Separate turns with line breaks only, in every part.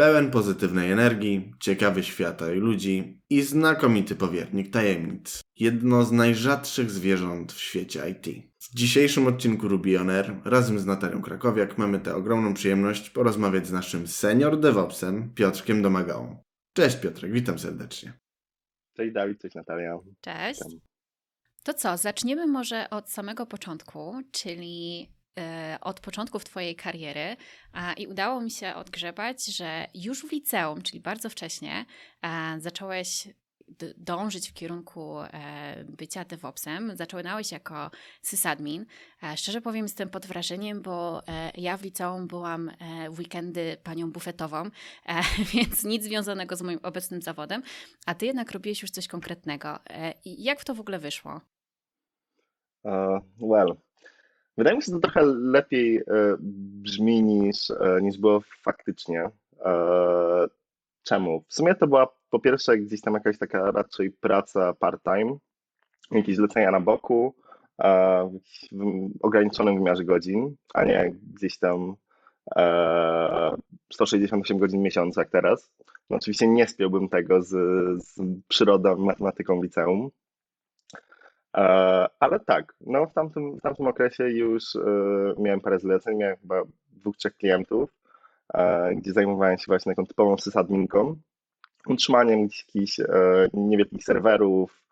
Pełen pozytywnej energii, ciekawy świata i ludzi i znakomity powiernik tajemnic. Jedno z najrzadszych zwierząt w świecie IT. W dzisiejszym odcinku Ruby On Air razem z Natalią Krakowiak mamy tę ogromną przyjemność porozmawiać z naszym senior DevOpsem Piotrkiem Domagałą. Cześć Piotrek, witam serdecznie.
Cześć Dawid, cześć Natalia.
Cześć.
Witam.
To co, zaczniemy może od samego początku, czyli od początków Twojej kariery. I udało mi się odgrzebać, że już w liceum, czyli bardzo wcześnie, e, zacząłeś dążyć w kierunku e, bycia DevOpsem. Zaczynałeś jako sysadmin. E, szczerze powiem, jestem pod wrażeniem, bo e, ja w liceum byłam e, w weekendy panią bufetową, e, więc nic związanego z moim obecnym zawodem, a ty jednak robiłeś już coś konkretnego. E, jak w to w ogóle wyszło?
Uh, well, wydaje mi się, że to trochę lepiej e, brzmi niż, e, niż było faktycznie. E, czemu? W sumie to była po pierwsze gdzieś tam jakaś taka raczej praca part-time, jakieś zlecenia na boku, w ograniczonym wymiarze godzin, a nie gdzieś tam e, 168 godzin w miesiącu jak teraz. No, oczywiście nie spiąłbym tego z, z przyrodą, matematyką liceum. E, Ale tak, no w tamtym, w tamtym okresie już e, miałem parę zleceń, miałem chyba dwóch, trzech klientów, e, gdzie zajmowałem się właśnie taką typową sysadminką, utrzymaniem jakichś niewielkich serwerów,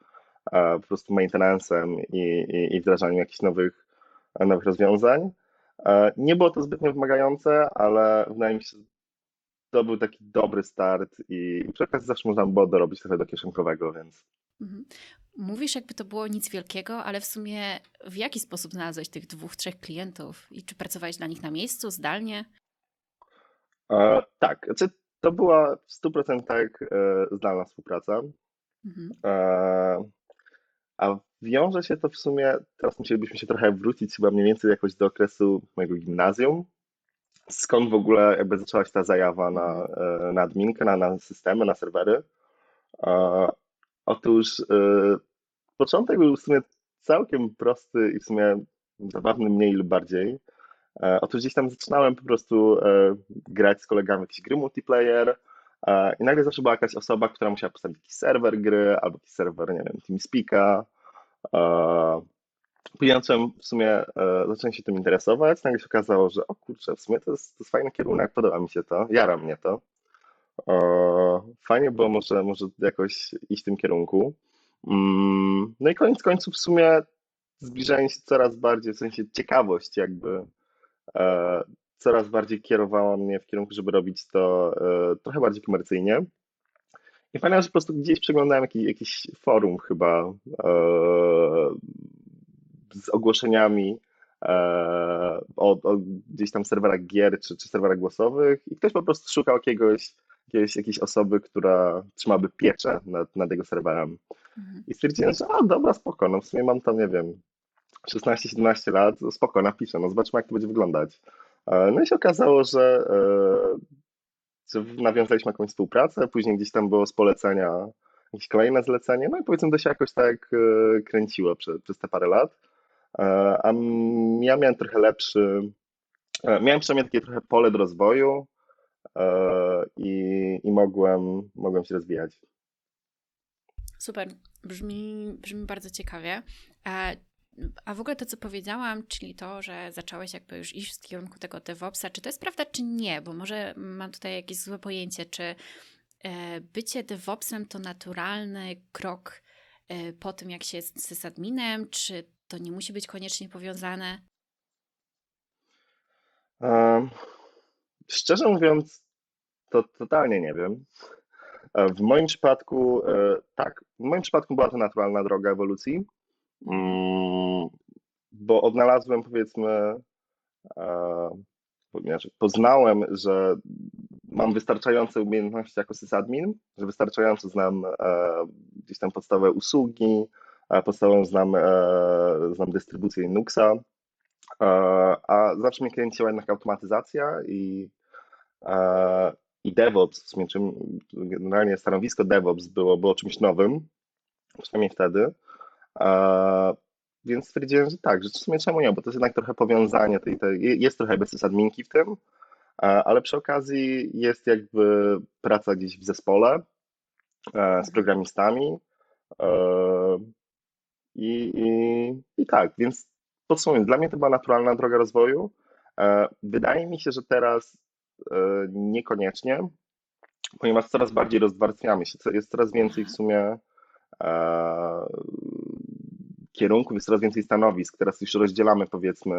po prostu maintenancem i, i, i wdrażaniem jakichś nowych, nowych rozwiązań. Nie było to zbytnio wymagające, ale wydaje mi się, że to był taki dobry start i przy okazji zawsze można było dorobić trochę do kieszonkowego, więc
Mhm. Mówisz, jakby to było nic wielkiego, ale w sumie w jaki sposób znalazłeś tych dwóch, trzech klientów? I czy pracowałeś dla nich na miejscu, zdalnie?
E, tak, znaczy to była w 100% e, zdalna współpraca,
Mhm.
e, a wiąże się to w sumie, teraz musielibyśmy się trochę wrócić chyba mniej więcej jakoś do okresu mojego gimnazjum, skąd w ogóle jakby zaczęła się ta zajawa na, e, na adminkę, na, na systemy, na serwery. E, Otóż początek był w sumie całkiem prosty i w sumie zabawny mniej lub bardziej. E, Otóż gdzieś tam zaczynałem po prostu e, grać z kolegami jakieś gry multiplayer e, i nagle zawsze była jakaś osoba, która musiała postawić jakiś serwer gry albo jakiś serwer, nie wiem, TeamSpeak'a. Później w sumie, zacząłem się tym interesować, nagle się okazało, że o kurczę, w sumie to jest, to jest fajny kierunek, podoba mi się to, jara mnie to. Fajnie było może, może jakoś iść w tym kierunku. Mm, No i koniec końców w sumie zbliżanie się coraz bardziej, w sensie ciekawość jakby e, coraz bardziej kierowała mnie w kierunku, żeby robić to e, trochę bardziej komercyjnie. I fajnie, że po prostu gdzieś przeglądałem jakiś, jakiś forum chyba e, z ogłoszeniami o, o gdzieś tam serwerach gier czy, czy serwerach głosowych i ktoś po prostu szukał jakiegoś, jakiegoś, jakiejś osoby, która trzymałaby pieczę nad, nad jego serwerem.
Mhm.
I stwierdziłem, że a dobra, spoko, no w sumie mam tam, nie wiem, 16-17 lat, spoko, napiszę, no zobaczmy jak to będzie wyglądać. E, No i się okazało, że, e, że nawiązaliśmy jakąś współpracę, później gdzieś tam było z polecenia jakieś kolejne zlecenie, no i powiedzmy to się jakoś tak e, kręciło przez, przez te parę lat. A ja miałem trochę lepszy, miałem przynajmniej takie trochę pole do rozwoju i, i mogłem, mogłem się rozwijać.
Super, brzmi, brzmi bardzo ciekawie. A, a w ogóle to, co powiedziałam, czyli to, że zacząłeś jakby już iść w kierunku tego DevOpsa, czy to jest prawda, czy nie? Bo może mam tutaj jakieś złe pojęcie, czy e, bycie DevOpsem to naturalny krok e, po tym, jak się jest sysadminem, czy to nie musi być koniecznie powiązane?
E, Szczerze mówiąc, to totalnie nie wiem. E, W moim przypadku, e, tak, w moim przypadku była to naturalna droga ewolucji, mm, bo odnalazłem, powiedzmy, e, znaczy poznałem, że mam wystarczające umiejętności jako sysadmin, że wystarczająco znam gdzieś tam podstawowe usługi, podstawową znam, znam dystrybucję Linuxa, a zawsze mnie kręciła jednak automatyzacja i i DevOps, w sumie czym, generalnie stanowisko DevOps było, było czymś nowym, przynajmniej wtedy. Więc stwierdziłem, że tak, że w sumie czemu nie, bo to jest jednak trochę powiązanie, tej, tej, jest trochę adminki w tym, ale przy okazji jest jakby praca gdzieś w zespole e, z programistami e, i, i, i tak, więc podsumowując, dla mnie to była naturalna droga rozwoju. E, Wydaje mi się, że teraz niekoniecznie, ponieważ coraz bardziej rozwarstwiamy się, jest coraz więcej w sumie e, kierunków, jest coraz więcej stanowisk. Teraz już rozdzielamy powiedzmy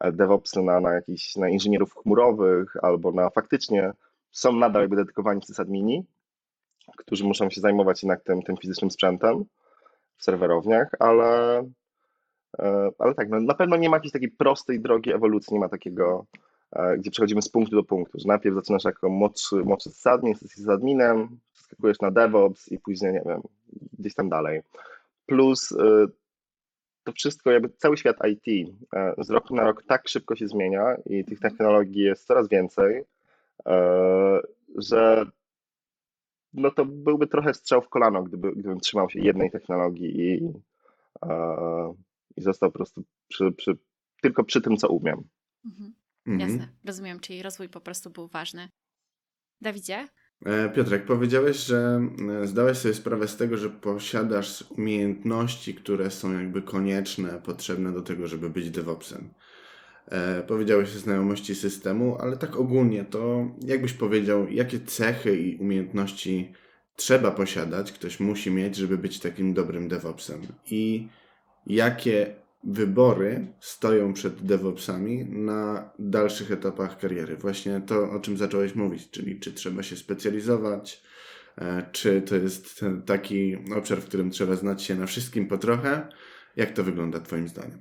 e, DevOpsy na, na jakichś na inżynierów chmurowych albo na faktycznie są nadal jakby dedykowani sysadmini, którzy muszą się zajmować jednak tym, tym fizycznym sprzętem w serwerowniach, ale, e, ale tak, no, na pewno nie ma jakiejś takiej prostej drogi ewolucji, nie ma takiego, e, gdzie przechodzimy z punktu do punktu, że najpierw zaczynasz jako młodszy, młodszy sysadmin, jesteś sysadminem, przeskakujesz na DevOps i później, nie wiem, gdzieś tam dalej. Plus e, to wszystko, jakby cały świat IT e, z roku na rok tak szybko się zmienia i tych technologii jest coraz więcej, e, że no to byłby trochę strzał w kolano, gdyby, gdybym trzymał się jednej technologii i, e, i został po prostu przy, przy, tylko przy tym, co umiem.
Mhm.
Mhm.
Jasne, rozumiem, czyli rozwój po prostu był ważny. Dawidzie?
E, Piotrek, powiedziałeś, że e, zdałeś sobie sprawę z tego, że posiadasz umiejętności, które są jakby konieczne, potrzebne do tego, żeby być DevOpsem. E, Powiedziałeś o znajomości systemu, ale tak ogólnie to jakbyś powiedział, jakie cechy i umiejętności trzeba posiadać, ktoś musi mieć, żeby być takim dobrym DevOpsem i jakie wybory stoją przed DevOpsami na dalszych etapach kariery. Właśnie to, o czym zacząłeś mówić, czyli czy trzeba się specjalizować, e, czy to jest taki obszar, w którym trzeba znać się na wszystkim po trochę. Jak to wygląda Twoim zdaniem?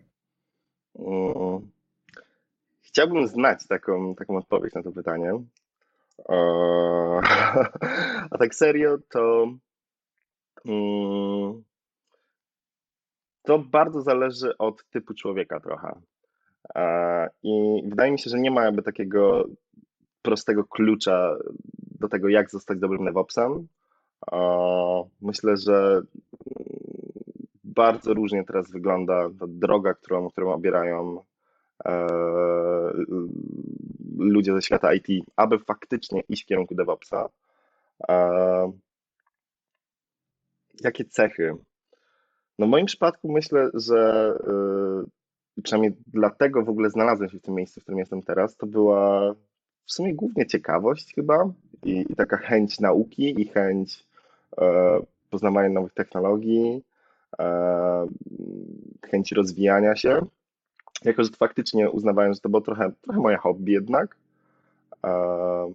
Mm. Chciałbym znać taką, taką odpowiedź na to pytanie. E, A tak serio, to mm, to bardzo zależy od typu człowieka trochę. E, I wydaje mi się, że nie ma jakby takiego prostego klucza do tego, jak zostać dobrym DevOpsem. E, Myślę, że bardzo różnie teraz wygląda ta droga, którą, którą obierają e, ludzie ze świata IT, aby faktycznie iść w kierunku DevOpsa. Jakie cechy? No w moim przypadku myślę, że y, przynajmniej dlatego w ogóle znalazłem się w tym miejscu, w którym jestem teraz, to była w sumie głównie ciekawość chyba i, i taka chęć nauki i chęć e, poznawania nowych technologii, e, chęć rozwijania się. Jako, że faktycznie uznawałem, że to było trochę, trochę moje hobby jednak. E,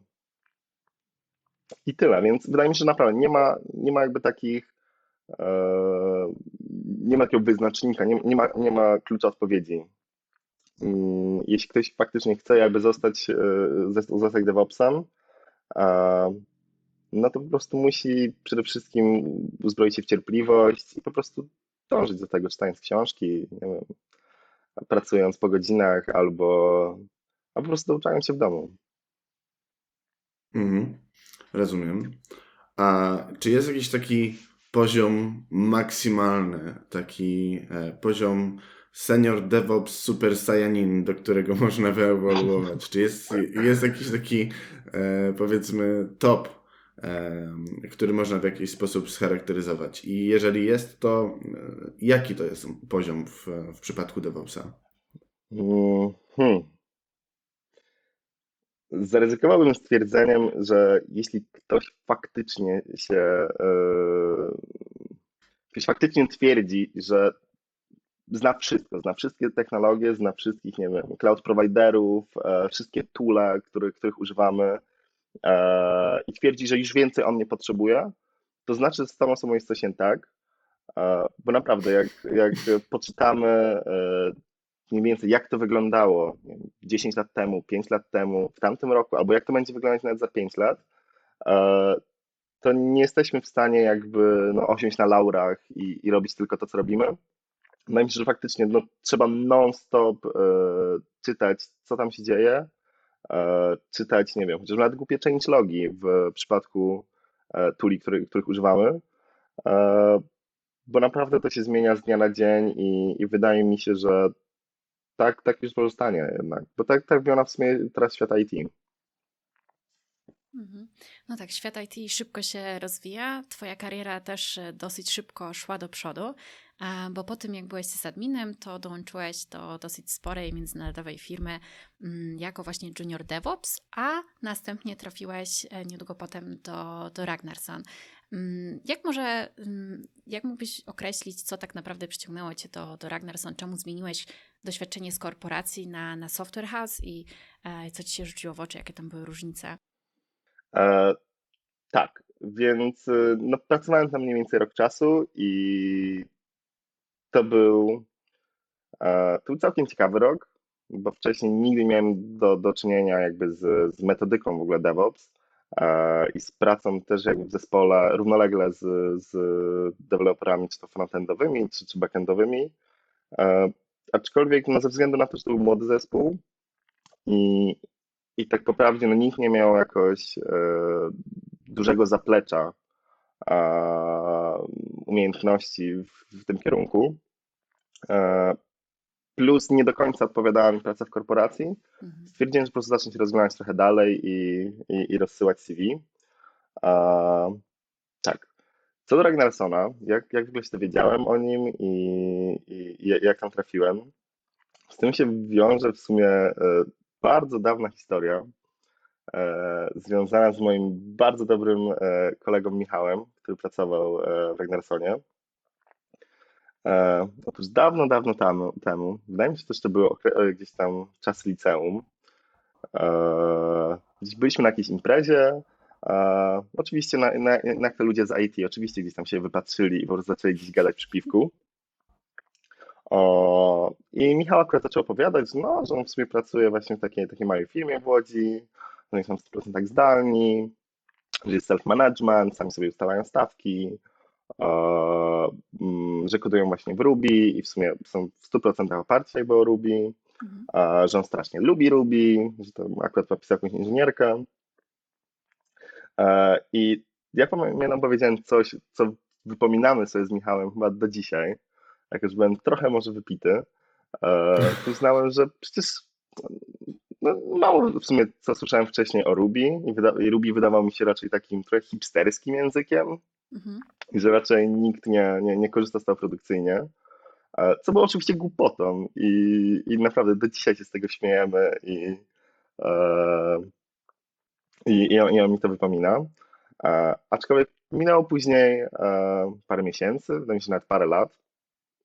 I tyle, więc wydaje mi się, że naprawdę nie ma, nie ma jakby takich nie ma takiego wyznacznika, nie, nie, ma, nie ma klucza odpowiedzi. Jeśli ktoś faktycznie chce jakby zostać, e, zostać DevOpsem, no to po prostu musi przede wszystkim uzbroić się w cierpliwość i po prostu dążyć do tego, czytając książki, wiem, pracując po godzinach albo, albo po prostu uczając się w domu.
Mhm, rozumiem. A czy jest jakiś taki poziom maksymalny, taki e, poziom senior DevOps Super Saiyanin, do którego można wyewoluować? Czy jest, jest jakiś taki, e, powiedzmy, top, e, który można w jakiś sposób scharakteryzować? I jeżeli jest, to jaki to jest poziom w, w przypadku DevOpsa?
Mm, Hmm. Zaryzykowałbym stwierdzeniem, że jeśli ktoś faktycznie się, ktoś faktycznie twierdzi, że zna wszystko, zna wszystkie technologie, zna wszystkich, nie wiem, cloud providerów, e, wszystkie toole, których, których używamy e, i twierdzi, że już więcej on nie potrzebuje, to znaczy, że z tą osobą jest coś nie tak, e, bo naprawdę jak, jak poczytamy mniej więcej jak to wyglądało nie wiem, 10 lat temu, 5 lat temu, w tamtym roku, albo jak to będzie wyglądać nawet za 5 lat, to nie jesteśmy w stanie jakby no, osiąść na laurach i, i robić tylko to, co robimy. Wydaje że faktycznie no, trzeba non-stop e, czytać, co tam się dzieje, e, czytać, nie wiem, chociaż nawet głupie changelogi w przypadku e, tuli, który, których używamy, e, bo naprawdę to się zmienia z dnia na dzień i, i wydaje mi się, że tak, tak już pozostanie jednak, bo tak, tak wygląda w sumie teraz świat IT.
Mhm. No tak, świat IT szybko się rozwija. Twoja kariera też e, dosyć szybko szła do przodu, bo po tym jak byłeś sysadminem, to dołączyłeś do dosyć sporej międzynarodowej firmy mm, jako właśnie junior DevOps, a następnie trafiłeś e, niedługo potem do, do Ragnarson. Mm, Jak może, mm, jak mógłbyś określić, co tak naprawdę przyciągnęło Cię do, do Ragnarson? Czemu zmieniłeś doświadczenie z korporacji na, na software house i e, co Ci się rzuciło w oczy, jakie tam były różnice?
E, tak, więc y, no, pracowałem tam mniej więcej rok czasu i to był, e, to był całkiem ciekawy rok, bo wcześniej nigdy nie miałem do, do czynienia jakby z, z metodyką w ogóle DevOps e, i z pracą też jakby w zespole równolegle z, z deweloperami, czy to frontendowymi, czy, czy backendowymi. Aczkolwiek no, ze względu na to, że to był młody zespół i, i tak po prawdzie no, nikt nie miał jakoś e, dużego zaplecza e, umiejętności w, w tym kierunku. E, plus nie do końca odpowiadała mi praca w korporacji.
Mhm.
Stwierdziłem, że po prostu zacznę się rozwijać trochę dalej i, i, i rozsyłać CV. Tak. Co do Ragnarsona, jak, jak w ogóle się dowiedziałem o nim i, i, i jak tam trafiłem, z tym się wiąże w sumie e, bardzo dawna historia, e, związana z moim bardzo dobrym e, kolegą Michałem, który pracował e, w Ragnarsonie. E, otóż dawno, dawno tam, temu, wydaje mi się, że to były okre- e, gdzieś tam czasy liceum, e, gdzieś byliśmy na jakiejś imprezie, e, oczywiście na, na, jak to ludzie z IT, oczywiście gdzieś tam się wypatrzyli i po prostu zaczęli gdzieś gadać przy piwku. O, I Michał akurat zaczął opowiadać, że no, że on w sumie pracuje właśnie w takiej, takiej małej firmie w Łodzi, że oni są w 100% tak zdalni, że jest self-management, sami sobie ustalają stawki, e, mm, że kodują właśnie w Ruby i w sumie są w 100% oparci jakby o Ruby,
Mhm.
e, że on strasznie lubi Ruby, że to akurat napisał jakąś inżynierkę. E, I ja pamiętam, powiedziałem coś, co wypominamy sobie z Michałem chyba do dzisiaj, jak już byłem trochę może wypity, e, to uznałem, że przecież no, mało w sumie co słyszałem wcześniej o Ruby i, wyda- i Ruby wydawał mi się raczej takim trochę hipsterskim językiem
Mhm.
i że raczej nikt nie, nie, nie korzysta z tego produkcyjnie. E, Co było oczywiście głupotą i, i naprawdę do dzisiaj się z tego śmiejemy i, e, i, i, on, i on mi to wypomina. E, aczkolwiek minęło później e, parę miesięcy, wydaje mi się nawet parę lat,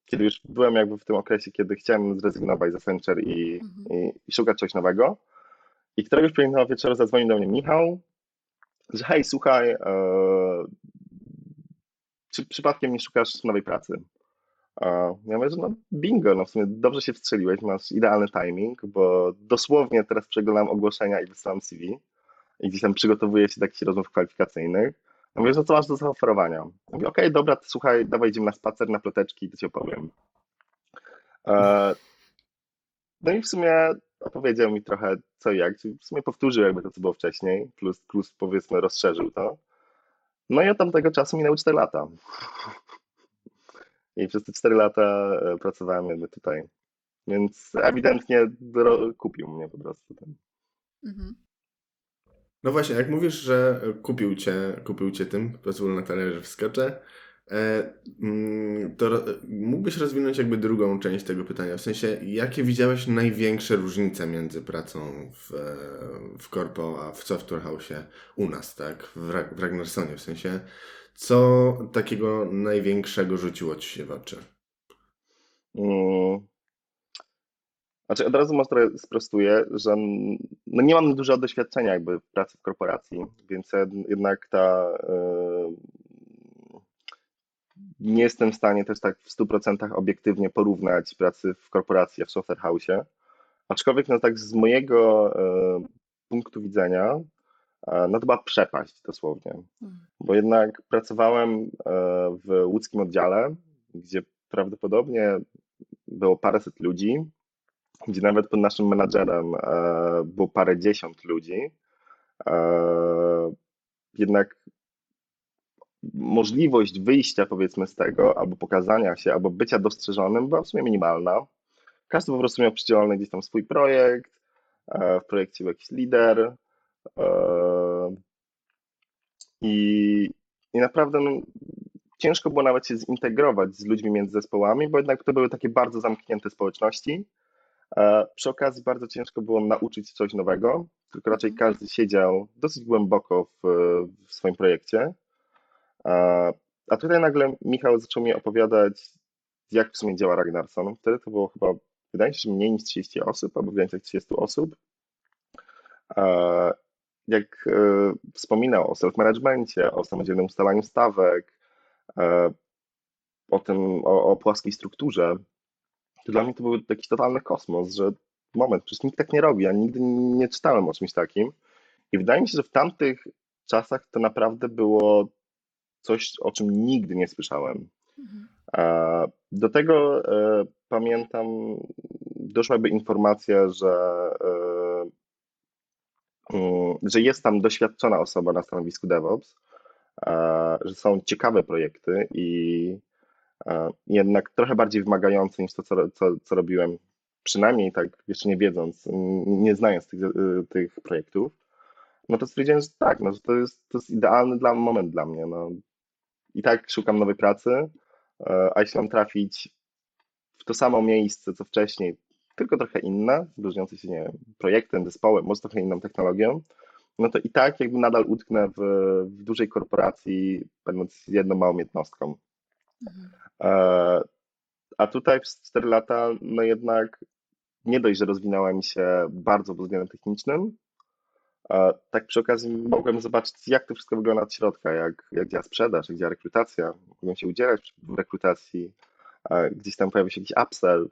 kiedy już byłem jakby w tym okresie, kiedy chciałem zrezygnować z Accenture i,
Mhm.
i, i szukać czegoś nowego. I któregoś pięknego wieczoru zadzwonił do mnie Michał, że hej, słuchaj, e, czy przypadkiem nie szukasz nowej pracy? E, ja mówię, że no bingo, no w sumie dobrze się wstrzeliłeś, masz idealny timing, bo dosłownie teraz przeglądam ogłoszenia i wysyłam CV i gdzieś tam przygotowuję się do jakichś rozmów kwalifikacyjnych. Ja mówię, co masz do zaoferowania? Ja mówię, okej, dobra, to słuchaj, dawaj idziemy na spacer, na ploteczki i to ci opowiem. E, no i w sumie opowiedział mi trochę co i jak, w sumie powtórzył jakby to, co było wcześniej, plus, plus powiedzmy rozszerzył to. No i od tamtego czasu minęły 4 lata. I przez te 4 lata e, pracowałem jakby tutaj. Więc ewidentnie kupił mnie po prostu. ten.
Mhm.
No właśnie, jak mówisz, że kupił cię, kupił cię tym, pozwól Natalia, że wskoczę, e, mm, to mógłbyś rozwinąć jakby drugą część tego pytania, w sensie, jakie widziałeś największe różnice między pracą w, w Corpo, a w Software House u nas, tak, w, Ra- w Ragnarsonie, w sensie, co takiego największego rzuciło ci się w oczy?
Mm. Znaczy od razu może sprostuję, że no nie mam dużo doświadczenia jakby w pracy w korporacji, więc jed- jednak ta e, nie jestem w stanie też tak w 100% obiektywnie porównać pracy w korporacji a w software house. Aczkolwiek no tak z mojego e, punktu widzenia e, no to była przepaść dosłownie,
Mhm.
bo jednak pracowałem w łódzkim oddziale, gdzie prawdopodobnie było paręset ludzi, gdzie nawet pod naszym menadżerem e, było parę dziesiąt ludzi. E, jednak możliwość wyjścia powiedzmy z tego, albo pokazania się, albo bycia dostrzeżonym była w sumie minimalna. Każdy po prostu miał przydzielony gdzieś tam swój projekt, e, w projekcie był jakiś lider, I, i naprawdę no, ciężko było nawet się zintegrować z ludźmi między zespołami, bo jednak to były takie bardzo zamknięte społeczności. E, Przy okazji bardzo ciężko było nauczyć się coś nowego, tylko raczej każdy siedział dosyć głęboko w, w swoim projekcie. E, A tutaj nagle Michał zaczął mi opowiadać, jak w sumie działa Ragnarson. Wtedy to było chyba, wydaje mi się, że mniej niż 30 osób, albo w granicach 30 osób. E, Jak wspominał o self-managemencie, o samodzielnym ustalaniu stawek, o tym, o, o płaskiej strukturze, dla mnie to był jakiś totalny kosmos, że moment, przecież nikt tak nie robi, ja nigdy nie czytałem o czymś takim. I wydaje mi się, że w tamtych czasach to naprawdę było coś, o czym nigdy nie słyszałem.
Mhm.
Do tego e, pamiętam, doszła jakby informacja, że, e, mm, że jest tam doświadczona osoba na stanowisku DevOps, e, że są ciekawe projekty i jednak trochę bardziej wymagające niż to, co, co, co robiłem, przynajmniej tak jeszcze nie wiedząc, nie znając tych, e, tych projektów. No to stwierdziłem, że tak, no, że to jest, to jest idealny dla, moment dla mnie. No. I tak szukam nowej pracy, e, a jeśli mam trafić w to samo miejsce, co wcześniej, tylko trochę inne, różniące się, nie wiem, projektem, zespołem, może trochę inną technologią, no to i tak jakby nadal utknę w, w dużej korporacji, będąc jedną małą jednostką.
Mhm.
E, A tutaj przez 4 lata, no jednak nie dość, że rozwinąłem się bardzo pod względem technicznym, a tak przy okazji mogłem zobaczyć, jak to wszystko wygląda od środka, jak, jak działa sprzedaż, jak działa rekrutacja. Mogłem się udzielać w rekrutacji, a gdzieś tam pojawi się jakiś upsell.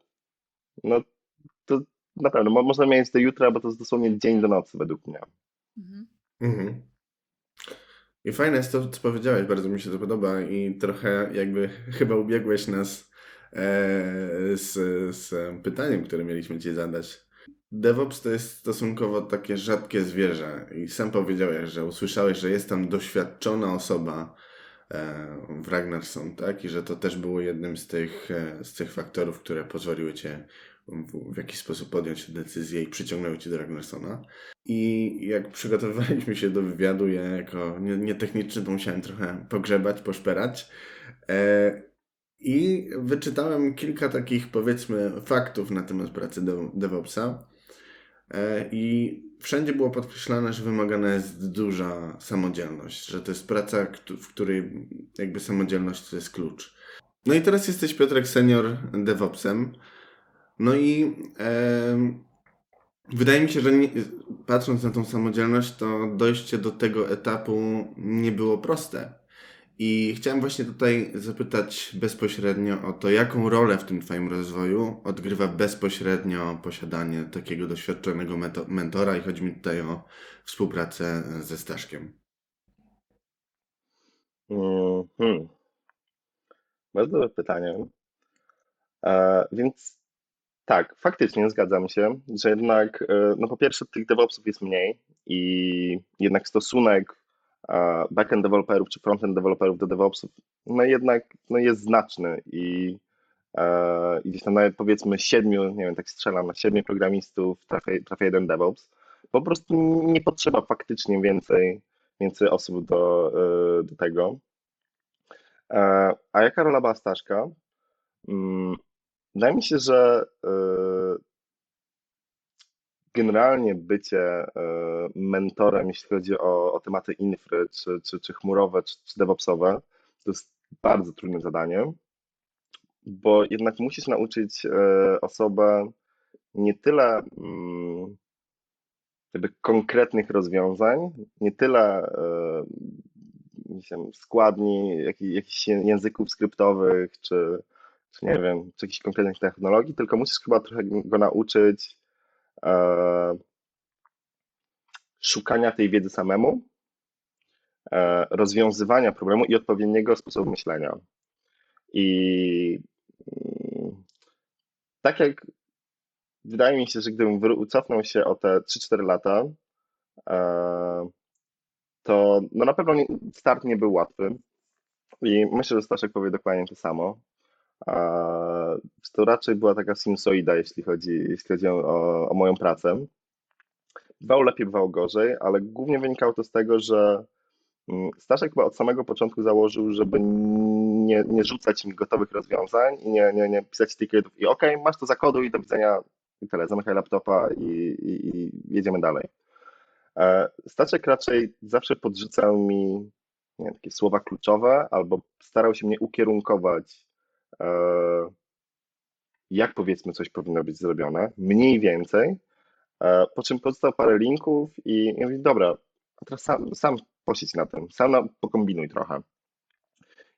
No to naprawdę, mo- można mieć do jutra, bo to jest dosłownie dzień do nocy według mnie.
Mhm.
Mhm. I fajne jest to, co powiedziałeś, bardzo mi się to podoba i trochę jakby chyba ubiegłeś nas e, z, z pytaniem, które mieliśmy Ci zadać. DevOps to jest stosunkowo takie rzadkie zwierzę i sam powiedziałeś, że usłyszałeś, że jest tam doświadczona osoba e, w Ragnarsson, tak? I że to też było jednym z tych, e, z tych faktorów, które pozwoliły Cię w, w jakiś sposób podjąć decyzję i przyciągnęły Cię do Ragnarsona. I jak przygotowywaliśmy się do wywiadu, ja jako nie- nietechniczny to musiałem trochę pogrzebać, poszperać. E, I wyczytałem kilka takich, powiedzmy, faktów na temat pracy dev- DevOpsa. E, I wszędzie było podkreślane, że wymagana jest duża samodzielność, że to jest praca, w której jakby samodzielność to jest klucz. No i teraz jesteś Piotrek senior DevOpsem. No i wydaje mi się, że nie, patrząc na tą samodzielność, to dojście do tego etapu nie było proste. I chciałem właśnie tutaj zapytać bezpośrednio o to, jaką rolę w tym Twoim rozwoju odgrywa bezpośrednio posiadanie takiego doświadczonego mentora i chodzi mi tutaj o współpracę ze Staszkiem.
Mhm. Bardzo dobre pytanie. E, więc tak, faktycznie zgadzam się, że jednak, e, no po pierwsze, tych DevOpsów jest mniej i jednak stosunek backend deweloperów czy frontend deweloperów do DevOpsów, no jednak no jest znaczny i, e, i gdzieś tam nawet powiedzmy siedmiu, nie wiem, tak strzelam, na siedmiu programistów trafia, trafia jeden DevOps. Po prostu nie potrzeba faktycznie więcej, więcej osób do, e, do tego. A jaka rola była Staszka? Wydaje mi się, że e, generalnie bycie e, mentorem, jeśli chodzi o, o tematy infry, czy, czy, czy chmurowe, czy, czy DevOpsowe, to jest bardzo trudne zadanie, bo jednak musisz nauczyć e, osobę nie tyle mm, jakby konkretnych rozwiązań, nie tyle nie wiem, składni, jakich, jakichś języków skryptowych, czy nie wiem, czy jakichś konkretnych technologii, tylko musisz chyba trochę go nauczyć e, szukania tej wiedzy samemu, e, rozwiązywania problemu i odpowiedniego sposobu myślenia. I mm, tak jak wydaje mi się, że gdybym cofnął się o te 3-4 lata, e, to no na pewno start nie był łatwy. I myślę, że Staszek powie dokładnie to samo. A to raczej była taka sinusoida, jeśli chodzi, jeśli chodzi o, o moją pracę. Bywało lepiej, bywało gorzej, ale głównie wynikało to z tego, że Mm, Staszek chyba od samego początku założył, żeby nie, nie rzucać mi gotowych rozwiązań i nie, nie, nie pisać ticketów i okej, masz to zakoduj, do widzenia i tyle, zamykaj laptopa i, i, i jedziemy dalej. E, Staszek raczej zawsze podrzucał mi takie słowa kluczowe albo starał się mnie ukierunkować, jak powiedzmy coś powinno być zrobione, mniej więcej, e, po czym podstał parę linków i, i mówi, dobra, teraz sam, sam posiedź na tym, sam na, pokombinuj trochę.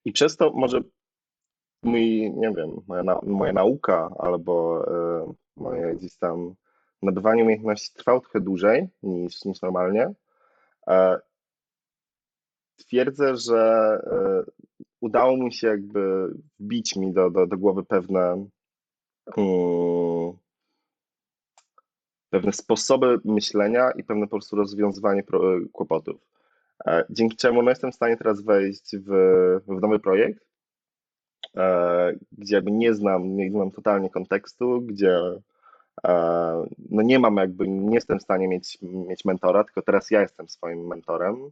I przez to może mój, nie wiem, moja, moja nauka albo e, moje gdzieś tam nabywanie umiejętności trwało trochę dłużej niż, niż normalnie. E, twierdzę, że e, udało mi się jakby wbić mi do, do, do głowy pewne mm, pewne sposoby myślenia i pewne po prostu rozwiązywanie pro, kłopotów. E, Dzięki czemu no, jestem w stanie teraz wejść w, w nowy projekt, e, gdzie jakby nie znam, nie znam totalnie kontekstu, gdzie e, no nie mam jakby, nie jestem w stanie mieć, mieć mentora, tylko teraz ja jestem swoim mentorem,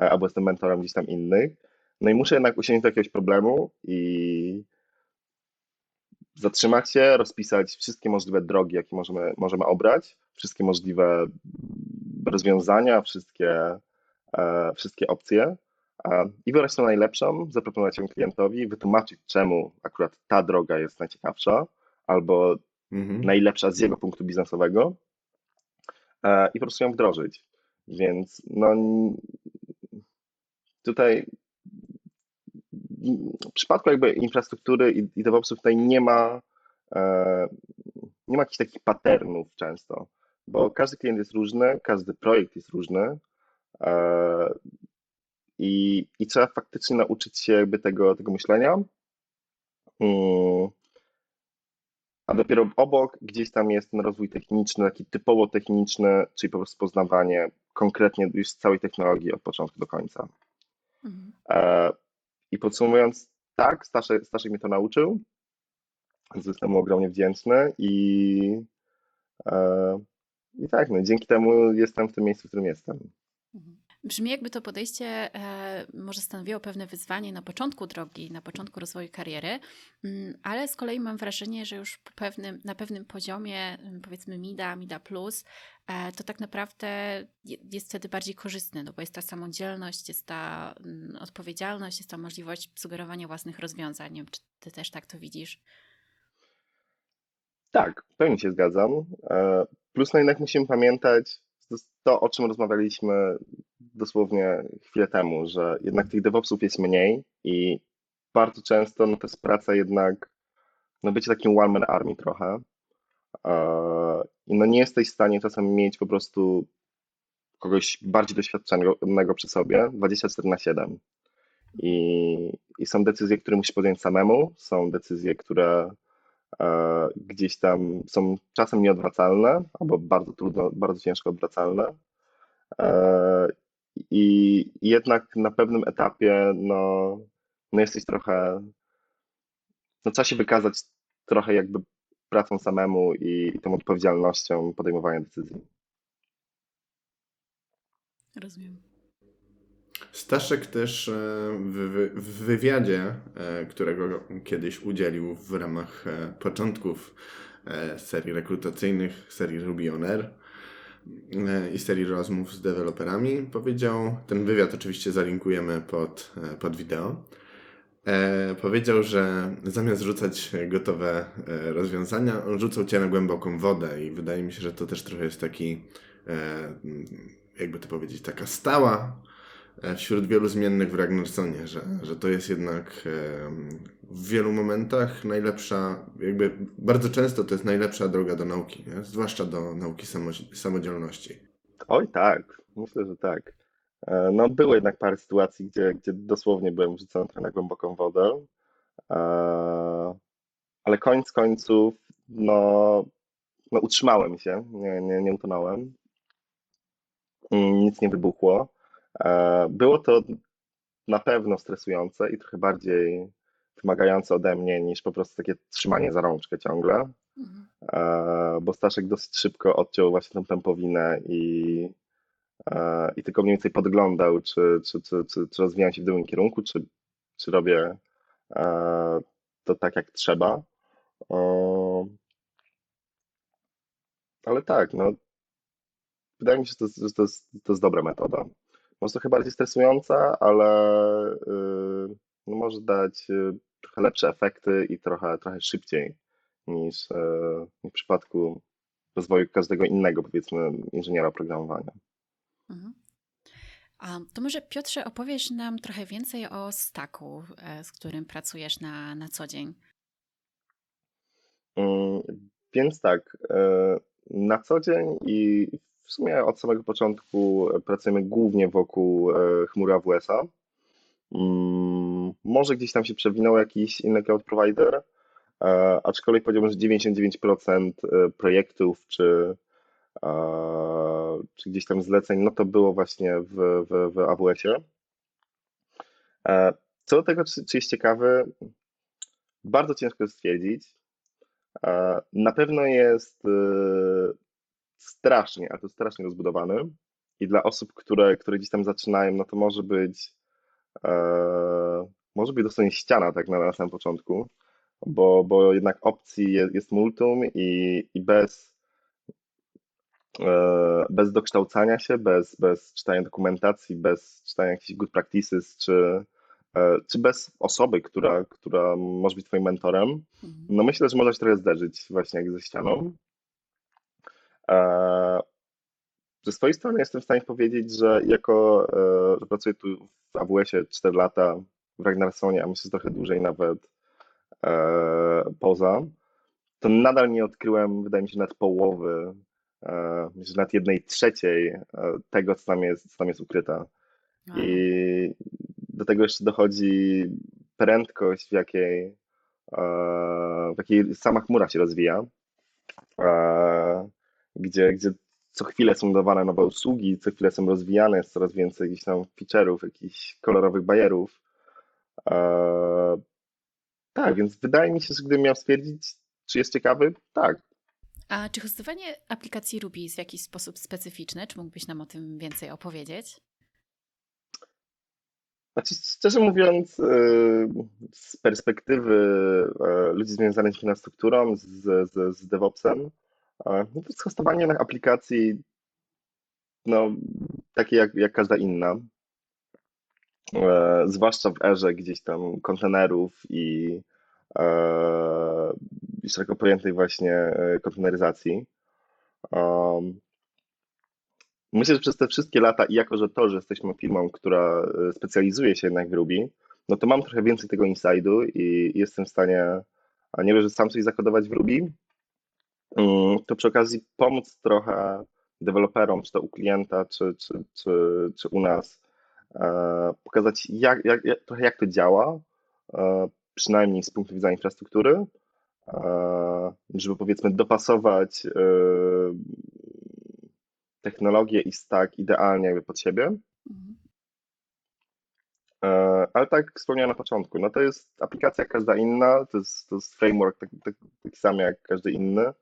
e, albo jestem mentorem gdzieś tam innych. No i muszę jednak usiąść do jakiegoś problemu i zatrzymać się, rozpisać wszystkie możliwe drogi, jakie możemy, możemy obrać, wszystkie możliwe rozwiązania, wszystkie, e, wszystkie opcje e, i wybrać tą najlepszą, zaproponować ją klientowi, wytłumaczyć, czemu akurat ta droga jest najciekawsza albo
Mhm.
najlepsza z jego punktu biznesowego e, i po prostu ją wdrożyć. Więc no, tutaj w przypadku jakby infrastruktury i, i DevOpsów tutaj nie ma, e, nie ma jakichś takich patternów często, bo każdy klient jest różny, każdy projekt jest różny e, i, i trzeba faktycznie nauczyć się jakby tego, tego myślenia. Mm, a dopiero obok gdzieś tam jest ten rozwój techniczny, taki typowo techniczny, czyli po prostu poznawanie konkretnie już całej technologii od początku do końca.
Mhm.
I podsumowując, tak, Staszek, Staszek mnie to nauczył, jestem mu ogromnie wdzięczny i, e, i tak, no, dzięki temu jestem w tym miejscu, w którym jestem.
Mhm. Brzmi jakby to podejście e, może stanowiło pewne wyzwanie na początku drogi, na początku rozwoju kariery, mm, ale z kolei mam wrażenie, że już pewnym, na pewnym poziomie, mm, powiedzmy MIDA, MIDA Plus, e, to tak naprawdę je- jest wtedy bardziej korzystny, no bo jest ta samodzielność, jest ta mm, odpowiedzialność, jest ta możliwość sugerowania własnych rozwiązań. Nie wiem, czy ty też tak to widzisz?
Tak, w pełni się zgadzam. E, Plus no jednak musimy pamiętać to, o czym rozmawialiśmy dosłownie chwilę temu, że jednak tych DevOpsów jest mniej i bardzo często no, to jest praca jednak, no bycie takim one-man army trochę. E, I no nie jesteś w stanie czasem mieć po prostu kogoś bardziej doświadczonego przy sobie 24 na 7. I, I są decyzje, które musisz podjąć samemu, są decyzje, które e, gdzieś tam są czasem nieodwracalne, albo bardzo trudno, bardzo ciężko odwracalne. E, I jednak na pewnym etapie no, no jesteś trochę, no trzeba się wykazać trochę jakby pracą samemu i, i tą odpowiedzialnością podejmowania decyzji.
Rozumiem.
Staszek też e, w, wy- w wywiadzie, e, którego kiedyś udzielił w ramach e, początków serii rekrutacyjnych, serii Ruby On Air i serii rozmów z deweloperami, powiedział, ten wywiad oczywiście zalinkujemy pod, e, pod wideo, e, powiedział, że zamiast rzucać gotowe e, rozwiązania, on rzucał cię na głęboką wodę i wydaje mi się, że to też trochę jest taki, e, jakby to powiedzieć, taka stała e, wśród wielu zmiennych w Ragnarsonie, że, że to jest jednak e, w wielu momentach najlepsza, jakby bardzo często to jest najlepsza droga do nauki, nie? zwłaszcza do nauki samo, samodzielności.
Oj tak, myślę, że tak. E, No było jednak parę sytuacji, gdzie, gdzie dosłownie byłem wrzucony na głęboką wodę, E, ale koniec końców no, no utrzymałem się, nie, nie, nie utonąłem, nic nie wybuchło. E, Było to na pewno stresujące i trochę bardziej wymagające ode mnie niż po prostu takie trzymanie za rączkę ciągle.
Mhm.
E, bo Staszek dosyć szybko odciął właśnie tą pępowinę i, e, i tylko mniej więcej podglądał, czy, czy, czy, czy, czy rozwijam się w dobrym kierunku, czy, czy robię to tak, jak trzeba. Ale tak, no, wydaje mi się, że to, jest- że to, jest, to jest dobra metoda. Może trochę bardziej stresująca, ale y, no może dać y, trochę lepsze efekty i trochę, trochę szybciej niż, y, w przypadku rozwoju każdego innego, powiedzmy, inżyniera oprogramowania.
Mhm. A to może Piotrze opowiesz nam trochę więcej o staku, e, z którym pracujesz na, na co dzień.
Mm, Więc tak, e, na co dzień i w sumie od samego początku pracujemy głównie wokół e, chmury AWS-a. Mm, Może gdzieś tam się przewinął jakiś inny cloud provider, e, aczkolwiek powiedziałbym, że 99% e, projektów czy, e, czy gdzieś tam zleceń, no to było właśnie w, w, w AWS-ie. E, Co do tego, czy, czy jest ciekawy, bardzo ciężko stwierdzić. E, Na pewno jest e, strasznie, a to strasznie rozbudowany. I dla osób, które, które gdzieś tam zaczynają, no to może być e, może być dosłownie ściana tak na, na samym początku, bo, bo jednak opcji jest, jest multum i, i bez, e, bez dokształcania się, bez, bez czytania dokumentacji, bez czytania jakichś good practices, czy, e, czy bez osoby, która, która może być twoim mentorem,
Mhm.
no myślę, że można się trochę zderzyć właśnie jak ze ścianą. E, Ze swojej strony jestem w stanie powiedzieć, że jako, e, że pracuję tu w AWS-ie 4 lata, w Ragnarsonie, a myślę, trochę dłużej nawet e, poza, to nadal nie odkryłem, wydaje mi się, nawet połowy, myślę, nawet jednej trzeciej tego, co tam jest, co tam jest ukryte.
Wow.
I do tego jeszcze dochodzi prędkość, w jakiej, w jakiej sama chmura się rozwija, gdzie, gdzie co chwilę są dodawane nowe usługi, co chwilę są rozwijane, jest coraz więcej jakichś tam feature'ów, jakichś kolorowych bajerów. E, tak, więc wydaje mi się, że gdybym miał stwierdzić, czy jest ciekawy, tak.
A czy hostowanie aplikacji Ruby jest w jakiś sposób specyficzne? Czy mógłbyś nam o tym więcej opowiedzieć?
Znaczy, szczerze mówiąc, y, z perspektywy e, ludzi związanych z infrastrukturą, z, z, z DevOpsem, e, to jest hostowanie na aplikacji no, takie jak, jak każda inna. E, Zwłaszcza w erze gdzieś tam kontenerów i, e, szeroko pojętej właśnie e, konteneryzacji. Myślę, że przez te wszystkie lata, i jako że to, że jesteśmy firmą, która e, specjalizuje się jednak w Ruby, no to mam trochę więcej tego inside'u i jestem w stanie, a nie dość, że sam coś zakodować w Ruby, to przy okazji pomóc trochę deweloperom, czy to u klienta, czy, czy, czy, czy u nas, e, pokazać jak, jak, trochę jak to działa, e, przynajmniej z punktu widzenia infrastruktury, e, żeby powiedzmy dopasować technologię i stack idealnie jakby pod siebie.
Mhm.
Ale tak jak wspomniałem na początku, no to jest aplikacja każda inna, to jest, to jest framework taki, taki, taki sam jak każdy inny.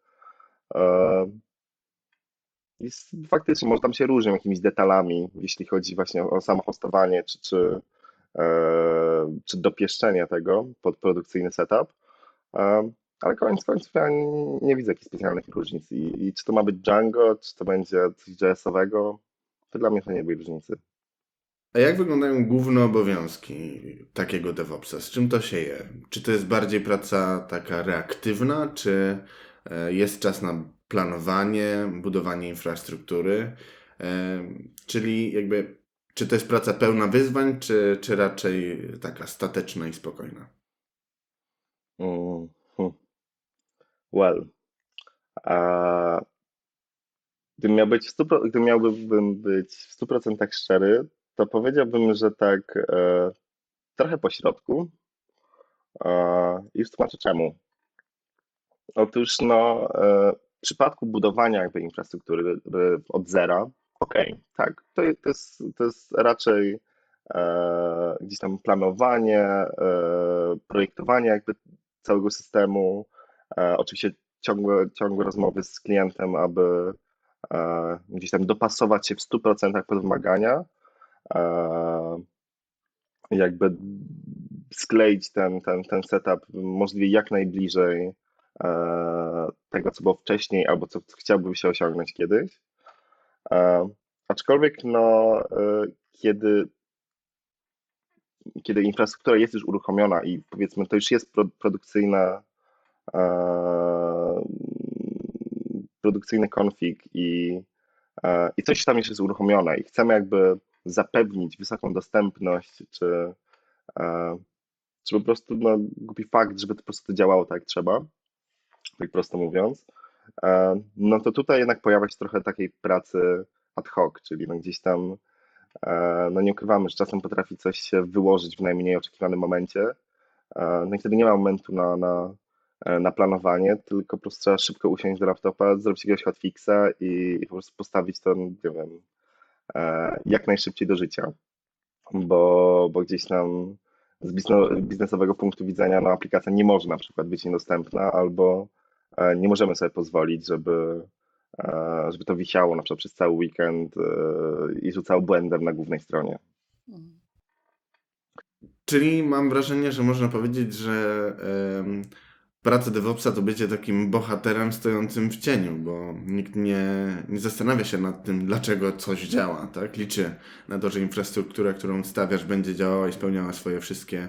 I s- faktycznie może tam się różnią jakimiś detalami, jeśli chodzi właśnie o samo hostowanie, czy, czy, czy dopieszczenie tego pod produkcyjny setup. Ale koniec końców ja nie, nie widzę jakichś specjalnych różnic. I, I czy to ma być Django, czy to będzie coś JS-owego, to dla mnie to nie były różnicy.
A jak wyglądają główne obowiązki takiego DevOpsa? Z czym to się je? Czy to jest bardziej praca taka reaktywna, czy jest czas na planowanie, budowanie infrastruktury? E, Czyli jakby, czy to jest praca pełna wyzwań, czy, czy raczej taka stateczna i spokojna?
Mm, hmm. Well, a gdybym miał być w 100%, gdybym miałbym być w 100% szczery, to powiedziałbym, że tak e, trochę po środku. E, I już tłumaczę czemu. Otóż no, e, w przypadku budowania jakby infrastruktury e, od zera, okej, tak, to, je- to, jest, to jest raczej e, gdzieś tam planowanie, e, projektowanie jakby całego systemu, e, oczywiście ciągłe, ciągłe rozmowy z klientem, aby, e, gdzieś tam dopasować się w 100% pod wymagania, e, jakby skleić ten, ten, ten setup możliwie jak najbliżej e, tego, co było wcześniej, albo co chciałbym się osiągnąć kiedyś. E, aczkolwiek, no, e, kiedy, kiedy infrastruktura jest już uruchomiona i powiedzmy to już jest pro, produkcyjna, e, produkcyjny konfig i, e, i coś tam już jest uruchomione i chcemy jakby zapewnić wysoką dostępność, czy, e, czy po prostu no, głupi fakt, żeby to po prostu działało tak jak trzeba, tak prosto mówiąc, e, no to tutaj jednak pojawia się trochę takiej pracy ad hoc, czyli no gdzieś tam, e, no nie ukrywamy, że czasem potrafi coś się wyłożyć w najmniej oczekiwanym momencie, e, no i wtedy nie ma momentu na, na, na planowanie, tylko po prostu trzeba szybko usiąść do laptopa, zrobić jakiegoś hotfixa i, i po prostu postawić to, nie wiem, jak najszybciej do życia, bo, bo gdzieś tam z biznesowego punktu widzenia no, aplikacja nie może na przykład być niedostępna albo e, nie możemy sobie pozwolić, żeby, e, żeby to wisiało na przykład przez cały weekend e, i rzucało błędem na głównej stronie.
Czyli mam wrażenie, że można powiedzieć, że praca DevOpsa to bycie takim bohaterem stojącym w cieniu, bo nikt nie, nie zastanawia się nad tym, dlaczego coś działa, tak? Liczy na to, że infrastruktura, którą stawiasz, będzie działała i spełniała swoje wszystkie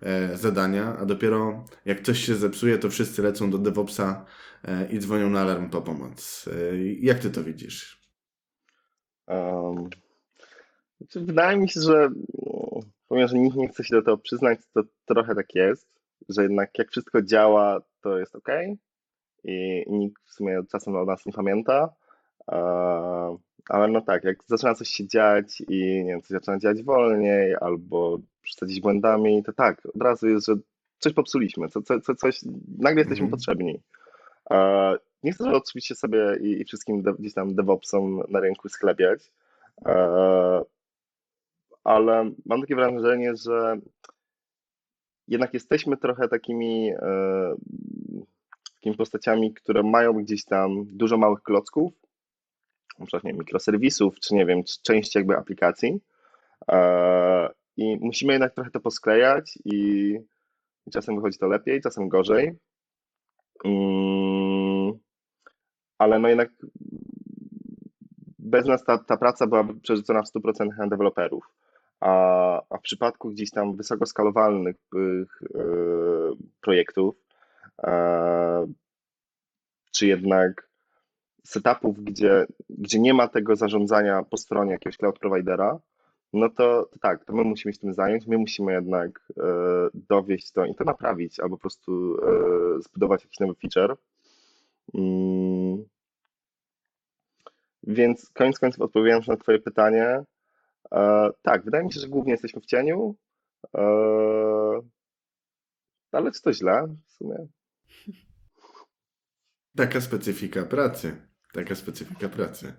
e, zadania, a dopiero jak coś się zepsuje, to wszyscy lecą do DevOpsa e, i dzwonią na alarm po pomoc. E, jak ty to widzisz?
Um, wydaje mi się, że mm, że nikt nie chce się do tego przyznać, to trochę tak jest, że jednak jak wszystko działa, to jest ok i nikt w sumie czasem o nas nie pamięta. Ale no tak, jak zaczyna coś się dziać i nie wiem, coś zaczyna działać wolniej albo przesadzić błędami, to tak, od razu jest, że coś popsuliśmy, co, co, co, coś, nagle jesteśmy
Mhm.
potrzebni. E, Nie chcę oczywiście sobie i, i wszystkim de, gdzieś tam DevOpsom na rynku sklepiać, ale mam takie wrażenie, że jednak jesteśmy trochę takimi, e, takimi postaciami, które mają gdzieś tam dużo małych klocków, na przykład nie mikroserwisów, czy nie wiem, czy części jakby aplikacji. E, I musimy jednak trochę to posklejać i, czasem wychodzi to lepiej, czasem gorzej. Mm, ale no jednak bez nas ta, ta praca byłaby przerzucona w 100% na deweloperów. A, a w przypadku gdzieś tam wysoko skalowalnych tych, e, projektów, e, czy jednak setupów, gdzie, gdzie nie ma tego zarządzania po stronie jakiegoś cloud providera, no to, to tak, to my musimy się tym zająć, my musimy jednak e, dowieść to i to naprawić, albo po prostu e, zbudować jakiś nowy feature. Mm. Więc koniec końców odpowiadając na Twoje pytanie, tak, wydaje mi się, że głównie jesteśmy w cieniu, e, ale czy to źle w sumie?
Taka specyfika pracy. Taka specyfika pracy.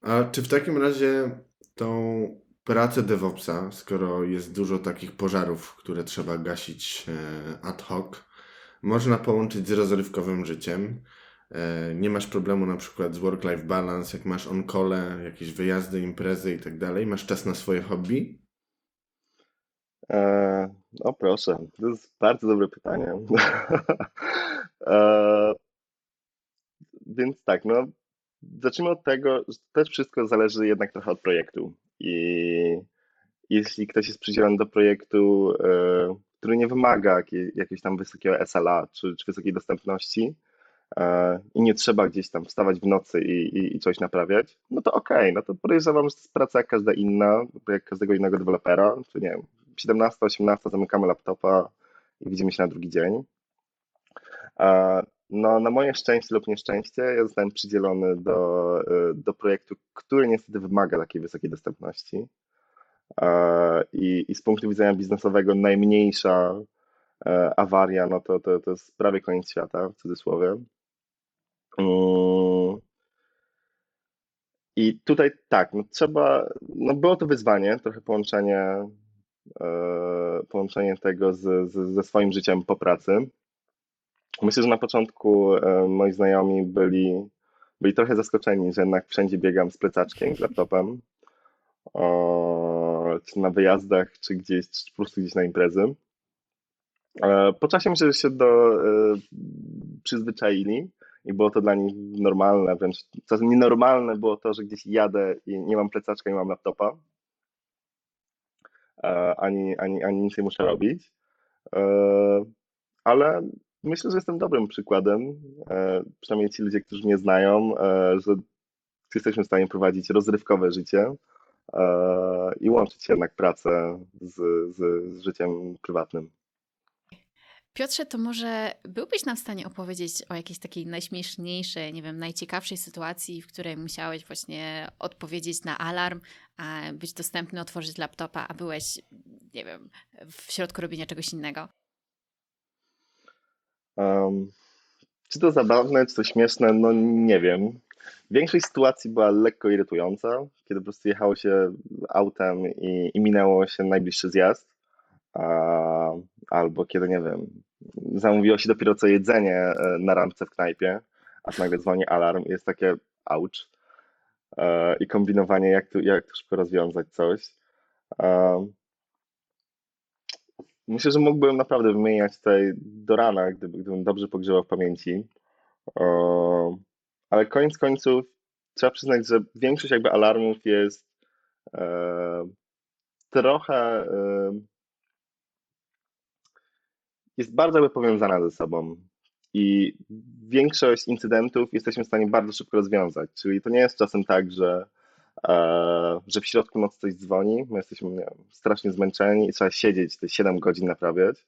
A czy w takim razie tą pracę DevOpsa, skoro jest dużo takich pożarów, które trzeba gasić e, ad hoc, można połączyć z rozrywkowym życiem? E, Nie masz problemu na przykład z work-life balance, jak masz on-call, jakieś wyjazdy, imprezy i tak dalej, masz czas na swoje hobby?
E, o proszę, to jest bardzo dobre pytanie. e, więc tak, no zacznijmy od tego, że też wszystko zależy jednak trochę od projektu. I jeśli ktoś jest przydzielony do projektu, e, który nie wymaga jakiegoś tam wysokiego SLA czy, czy wysokiej dostępności i nie trzeba gdzieś tam wstawać w nocy i, i, i coś naprawiać, no to okej, no to podejrzewam, że to jest praca jak każda inna, jak każdego innego dewelopera, czy nie wiem, 17, 18 zamykamy laptopa i widzimy się na drugi dzień. E, No, na moje szczęście lub nieszczęście, ja zostałem przydzielony do, e, do projektu, który niestety wymaga takiej wysokiej dostępności. E, I, I z punktu widzenia biznesowego najmniejsza e, awaria, no to, to, to jest prawie koniec świata, w cudzysłowie. I tutaj tak, no trzeba, no było to wyzwanie, trochę połączenie, e, połączenie tego z, z, ze swoim życiem po pracy. Myślę, że na początku e, moi znajomi byli byli trochę zaskoczeni, że jednak wszędzie biegam z plecaczkiem, z laptopem, czy na wyjazdach, czy gdzieś, czy po prostu gdzieś na imprezy. E, Po czasie myślę, że się do, przyzwyczaili i było to dla nich normalne, wręcz czasem nienormalne było to, że gdzieś jadę i nie mam plecaczka, nie mam laptopa, e, ani, ani, ani nic nie muszę robić. E, Ale myślę, że jestem dobrym przykładem, e, przynajmniej ci ludzie, którzy mnie znają, że jesteśmy w stanie prowadzić rozrywkowe życie i łączyć jednak pracę z, z, z życiem prywatnym.
Piotrze, to może byłbyś nam w stanie opowiedzieć o jakiejś takiej najśmieszniejszej, nie wiem, najciekawszej sytuacji, w której musiałeś właśnie odpowiedzieć na alarm, a być dostępny, otworzyć laptopa, a byłeś, nie wiem, w środku robienia czegoś innego?
Um, czy to zabawne, czy to śmieszne? No nie wiem. Większość sytuacji była lekko irytująca, kiedy po prostu jechało się autem i, i minęło się najbliższy zjazd, a, albo kiedy, nie wiem, zamówiło się dopiero co jedzenie e, na randce w knajpie, aż nagle dzwoni alarm jest takie ouch e, i kombinowanie, jak tu, jak tu szybko rozwiązać coś. Um, Myślę, że mógłbym naprawdę wymieniać tutaj do rana, gdyby, gdybym dobrze pogrzebał w pamięci. Ale koniec końców trzeba przyznać, że większość jakby alarmów jest e, trochę e, jest bardzo jakby powiązana ze sobą i większość incydentów jesteśmy w stanie bardzo szybko rozwiązać. Czyli to nie jest czasem tak, że e, że w środku nocy coś dzwoni, my jesteśmy wiem, strasznie zmęczeni i trzeba siedzieć te 7 godzin naprawiać.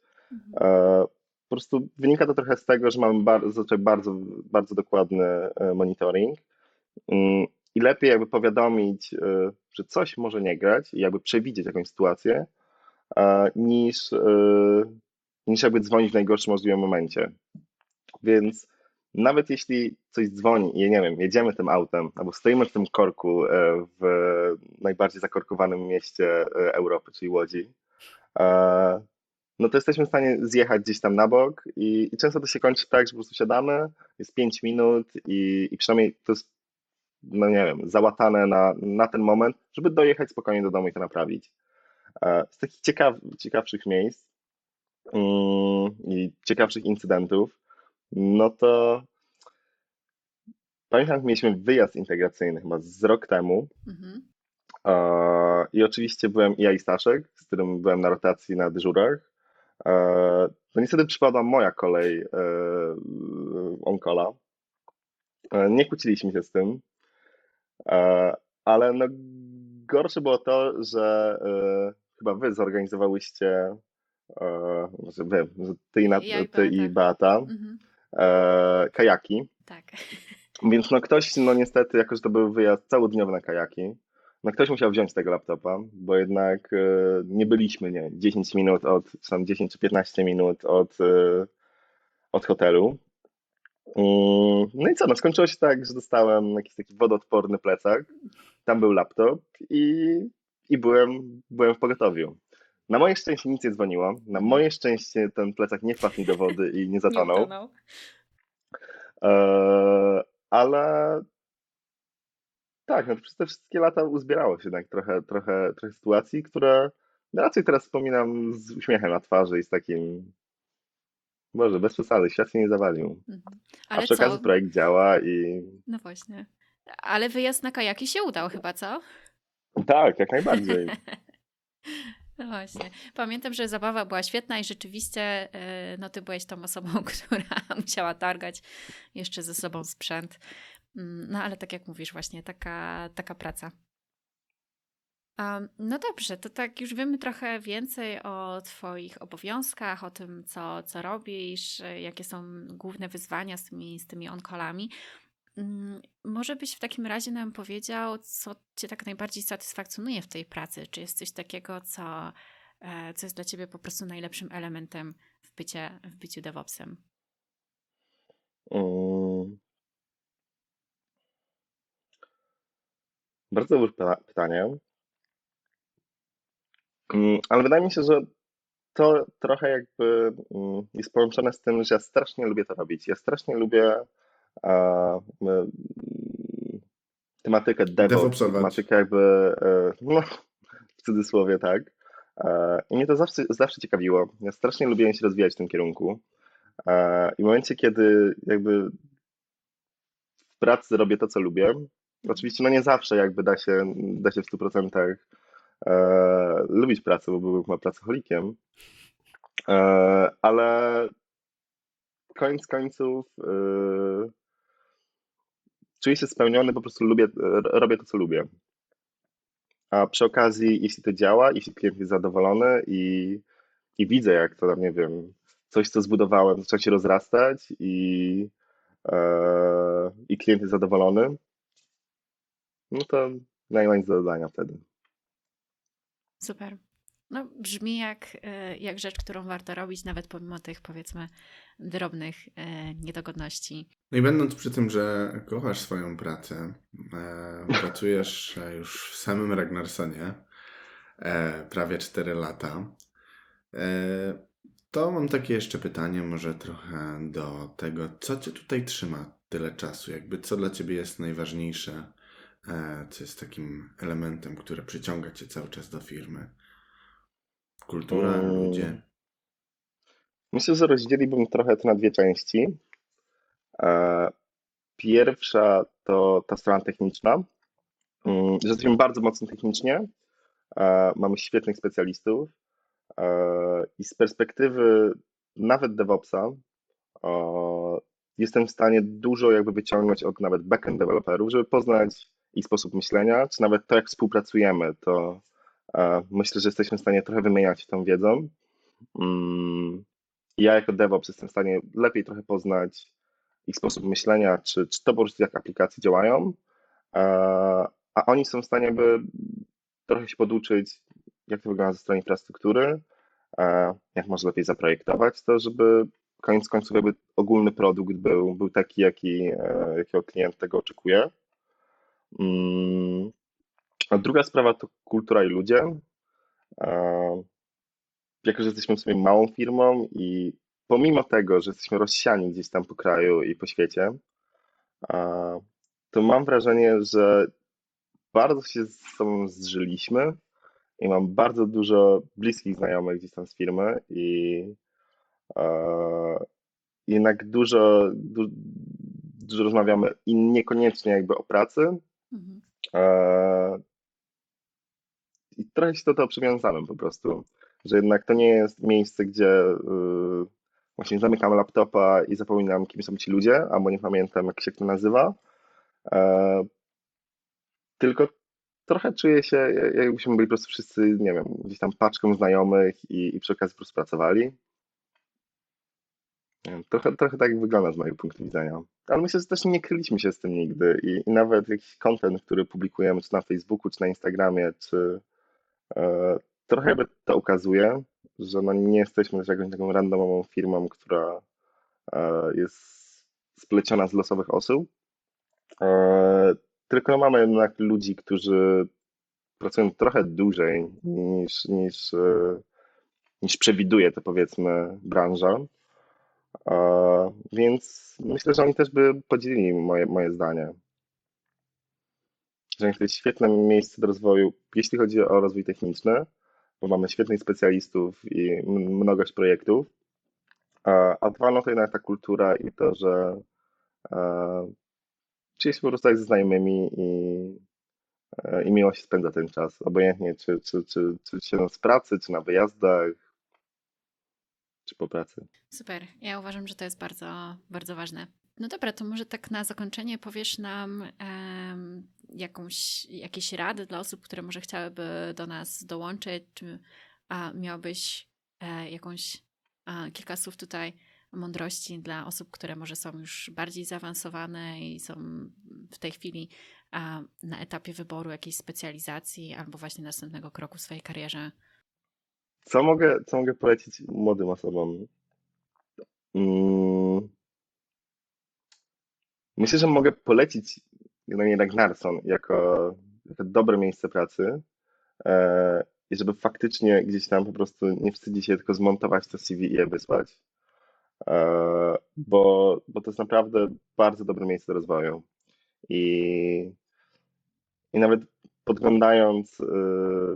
E, Po prostu wynika to trochę z tego, że mamy bardzo, bardzo, bardzo dokładny e, monitoring Mm, i lepiej jakby powiadomić, e, że coś może nie grać i jakby przewidzieć jakąś sytuację, e, niż, niż jakby dzwonić w najgorszym możliwym momencie. Więc nawet jeśli coś dzwoni i nie wiem, jedziemy tym autem albo stoimy w tym korku e, w najbardziej zakorkowanym mieście e, Europy, czyli Łodzi, e, no to jesteśmy w stanie zjechać gdzieś tam na bok i, i często to się kończy tak, że po prostu siadamy, jest 5 minut i, i przynajmniej to jest, no nie wiem, załatane na, na ten moment, żeby dojechać spokojnie do domu i to naprawić. Z takich ciekaw, ciekawszych miejsc i ciekawszych incydentów, no to pamiętam, mieliśmy wyjazd integracyjny chyba z rok temu
Mhm.
i oczywiście byłem ja i Staszek, z którym byłem na rotacji na dyżurach. No niestety przypadła moja kolej e, on-calla. E, Nie kłóciliśmy się z tym, e, ale no gorsze było to, że chyba wy zorganizowałyście, e, ty i, Nat-
Ja i
ty i Beata,
Mhm.
e, kajaki.
Tak.
Więc no ktoś, no niestety, jako że to był wyjazd całodniowy na kajaki, no ktoś musiał wziąć tego laptopa, bo jednak e, nie byliśmy, nie 10 minut od, czy tam 10 czy 15 minut od, e, od hotelu. No i co, no skończyło się tak, że dostałem jakiś taki wodoodporny plecak, tam był laptop i, i byłem, byłem w pogotowiu. Na moje szczęście nic nie dzwoniło, na moje szczęście ten plecak nie wpadł mi do wody i nie zatonął.
Nie.
Eee, ale tak, no, przez te wszystkie lata uzbierało się jednak trochę, trochę, trochę sytuacji, które raczej teraz wspominam z uśmiechem na twarzy i z takim, Boże, bez przesady, świat się nie zawalił.
Mhm.
A przy okazji
co?
projekt działa i
No właśnie. Ale wyjazd na kajaki się udał chyba, co?
tak, jak najbardziej.
Właśnie. Pamiętam, że zabawa była świetna i rzeczywiście e, no ty byłeś tą osobą, która musiała targać jeszcze ze sobą sprzęt. Mm, No ale tak jak mówisz właśnie, taka, taka praca. No dobrze, to tak już wiemy trochę więcej o Twoich obowiązkach, o tym, co, co robisz, e, jakie są główne wyzwania z tymi, z tymi on-callami. Mm, Może byś w takim razie nam powiedział, co Cię tak najbardziej satysfakcjonuje w tej pracy? Czy jest coś takiego, co, e, co jest dla Ciebie po prostu najlepszym elementem w, bycie, w byciu DevOpsem?
Bardzo dobre pyta- pytanie. Mm, Ale wydaje mi się, że to trochę jakby mm, jest połączone z tym, że ja strasznie lubię to robić. Ja strasznie lubię m, tematykę DevOps, tematykę jakby, e, no, w cudzysłowie, tak. E, I mnie to zawsze, zawsze ciekawiło. Ja strasznie lubiłem się rozwijać w tym kierunku. E, I w momencie, kiedy jakby w pracy robię to, co lubię, oczywiście no nie zawsze jakby da się, da się w 100% e, lubić pracę, bo byłbym chyba pracocholikiem, e, ale koniec końców e, czuję się spełniony, po prostu lubię, r- robię to, co lubię. A przy okazji, jeśli to działa, jeśli klient jest zadowolony i, i widzę, jak to tam, nie wiem, coś, co zbudowałem, zaczyna się rozrastać i, e, i klient jest zadowolony, no to nie ma nic do dodania wtedy.
Super. No, brzmi jak, e, jak rzecz, którą warto robić, nawet pomimo tych, powiedzmy, drobnych e, niedogodności.
No i będąc przy tym, że kochasz swoją pracę, e, pracujesz e, już w samym Ragnarsonie e, prawie 4 lata, e, to mam takie jeszcze pytanie, może trochę do tego, co cię tutaj trzyma tyle czasu? Jakby co dla ciebie jest najważniejsze, e, co jest takim elementem, które przyciąga cię cały czas do firmy? Kultura,
Mm.
ludzie.
Myślę, że rozdzieliłbym trochę to na dwie części. E, Pierwsza to ta strona techniczna, Mm, jesteśmy bardzo mocno technicznie, e, mamy świetnych specjalistów e, i z perspektywy nawet DevOpsa jestem w stanie dużo jakby wyciągnąć od nawet backend deweloperów, żeby poznać ich sposób myślenia, czy nawet to, jak współpracujemy, to myślę, że jesteśmy w stanie trochę wymieniać tą wiedzą. Ja jako DevOps jestem w stanie lepiej trochę poznać ich sposób myślenia, czy, czy to po prostu jak aplikacje działają, a oni są w stanie by trochę się poduczyć, jak to wygląda ze strony infrastruktury, jak można lepiej zaprojektować to, żeby koniec końców jakby ogólny produkt był, był taki, jaki, e, jakiego klient tego oczekuje. Mm, A druga sprawa to kultura i ludzie. Jako, że jesteśmy sobie małą firmą i pomimo tego, że jesteśmy rozsiani gdzieś tam po kraju i po świecie, to mam wrażenie, że bardzo się z sobą zżyliśmy i mam bardzo dużo bliskich znajomych gdzieś tam z firmy i jednak dużo, du, dużo rozmawiamy i niekoniecznie jakby o pracy.
Mhm.
I trochę się do tego przywiązałem po prostu, że jednak to nie jest miejsce, gdzie y, właśnie zamykam laptopa i zapominam, kim są ci ludzie, albo nie pamiętam, jak się to nazywa. E, tylko trochę czuję się, jakbyśmy byli po prostu wszyscy, nie wiem, gdzieś tam paczką znajomych i, i przy okazji po prostu pracowali. Trochę, trochę tak wygląda z mojego punktu widzenia. Ale myślę, że też nie kryliśmy się z tym nigdy i, i nawet jakiś content, który publikujemy, czy na Facebooku, czy na Instagramie, czy e, trochę jakby to ukazuje, że no nie jesteśmy też jakąś taką randomową firmą, która e, jest spleciona z losowych osób, e, tylko no mamy jednak ludzi, którzy pracują trochę dłużej niż, niż, e, niż przewiduje to powiedzmy branża. Więc myślę, że oni też by podzielili moje, moje zdanie. Że jest świetne miejsce do rozwoju, jeśli chodzi o rozwój techniczny, bo mamy świetnych specjalistów i mnogość projektów. A, a dwa, no to jednak ta kultura i to, że e, się po prostu jak ze znajomymi i, e, i miło się spędza ten czas. Obojętnie, czy, czy, czy, czy się z pracy, czy na wyjazdach, czy po pracy.
Super. Ja uważam, że to jest bardzo, bardzo ważne. No dobra, to może tak na zakończenie powiesz nam em, jakąś, jakieś rady dla osób, które może chciałyby do nas dołączyć, czy a, miałbyś e, jakąś a, kilka słów tutaj mądrości dla osób, które może są już bardziej zaawansowane i są w tej chwili a, na etapie wyboru jakiejś specjalizacji albo właśnie następnego kroku w swojej karierze.
Co mogę, co mogę polecić młodym osobom? Mm. Myślę, że mogę polecić generalnie Ragnarsson jako, jako dobre miejsce pracy e, i żeby faktycznie gdzieś tam po prostu nie wstydzić się, tylko zmontować to CV i je wysłać. E, bo, bo to jest naprawdę bardzo dobre miejsce do rozwoju. I i nawet podglądając y,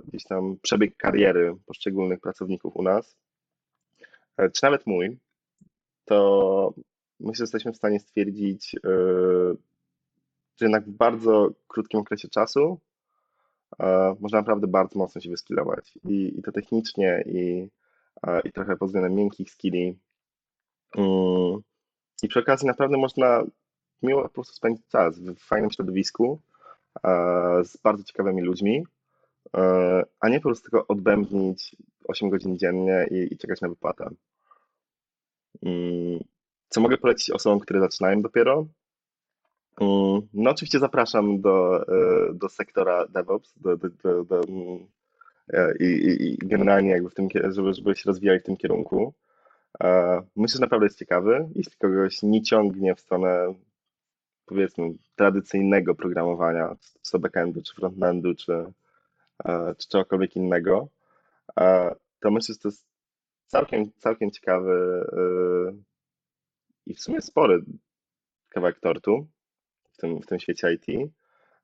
gdzieś tam przebieg kariery poszczególnych pracowników u nas, e, czy nawet mój, to myślę, że jesteśmy w stanie stwierdzić, y, że jednak w bardzo krótkim okresie czasu e, można naprawdę bardzo mocno się wyskillować i, i to technicznie i, e, i trochę pod względem miękkich skilli. Mm, I przy okazji naprawdę można miło po prostu spędzić czas w fajnym środowisku e, z bardzo ciekawymi ludźmi, e, a nie po prostu tylko odbębnić 8 godzin dziennie i, i czekać na wypłatę. Co mogę polecić osobom, które zaczynają dopiero? Mm, No oczywiście zapraszam do, e, do sektora DevOps do, do, do, do, mm, e, i, i, generalnie jakby w tym, żeby, żeby się rozwijali w tym kierunku. E, Myślę, że naprawdę jest ciekawy. Jeśli kogoś nie ciągnie w stronę powiedzmy tradycyjnego programowania, czy backendu, czy frontendu, czy, czy czegokolwiek innego, to myślę, że to jest całkiem, całkiem ciekawy i w sumie spory kawałek tortu w tym, w tym świecie IT,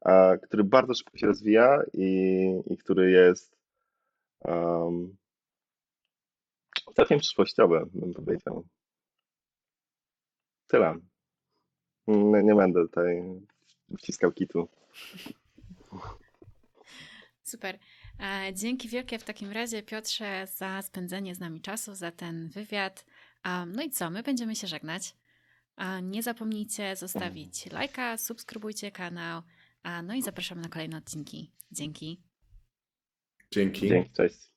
a, który bardzo szybko się rozwija i, i który jest um, całkiem przyszłościowy, bym powiedział. Tyle. Nie, nie będę tutaj wciskał kitu.
Super. E, Dzięki wielkie w takim razie, Piotrze, za spędzenie z nami czasu, za ten wywiad. A, No i co? My będziemy się żegnać. Nie zapomnijcie zostawić lajka, subskrybujcie kanał. No i zapraszamy na kolejne odcinki. Dzięki.
Dzięki.
Dzięki, cześć.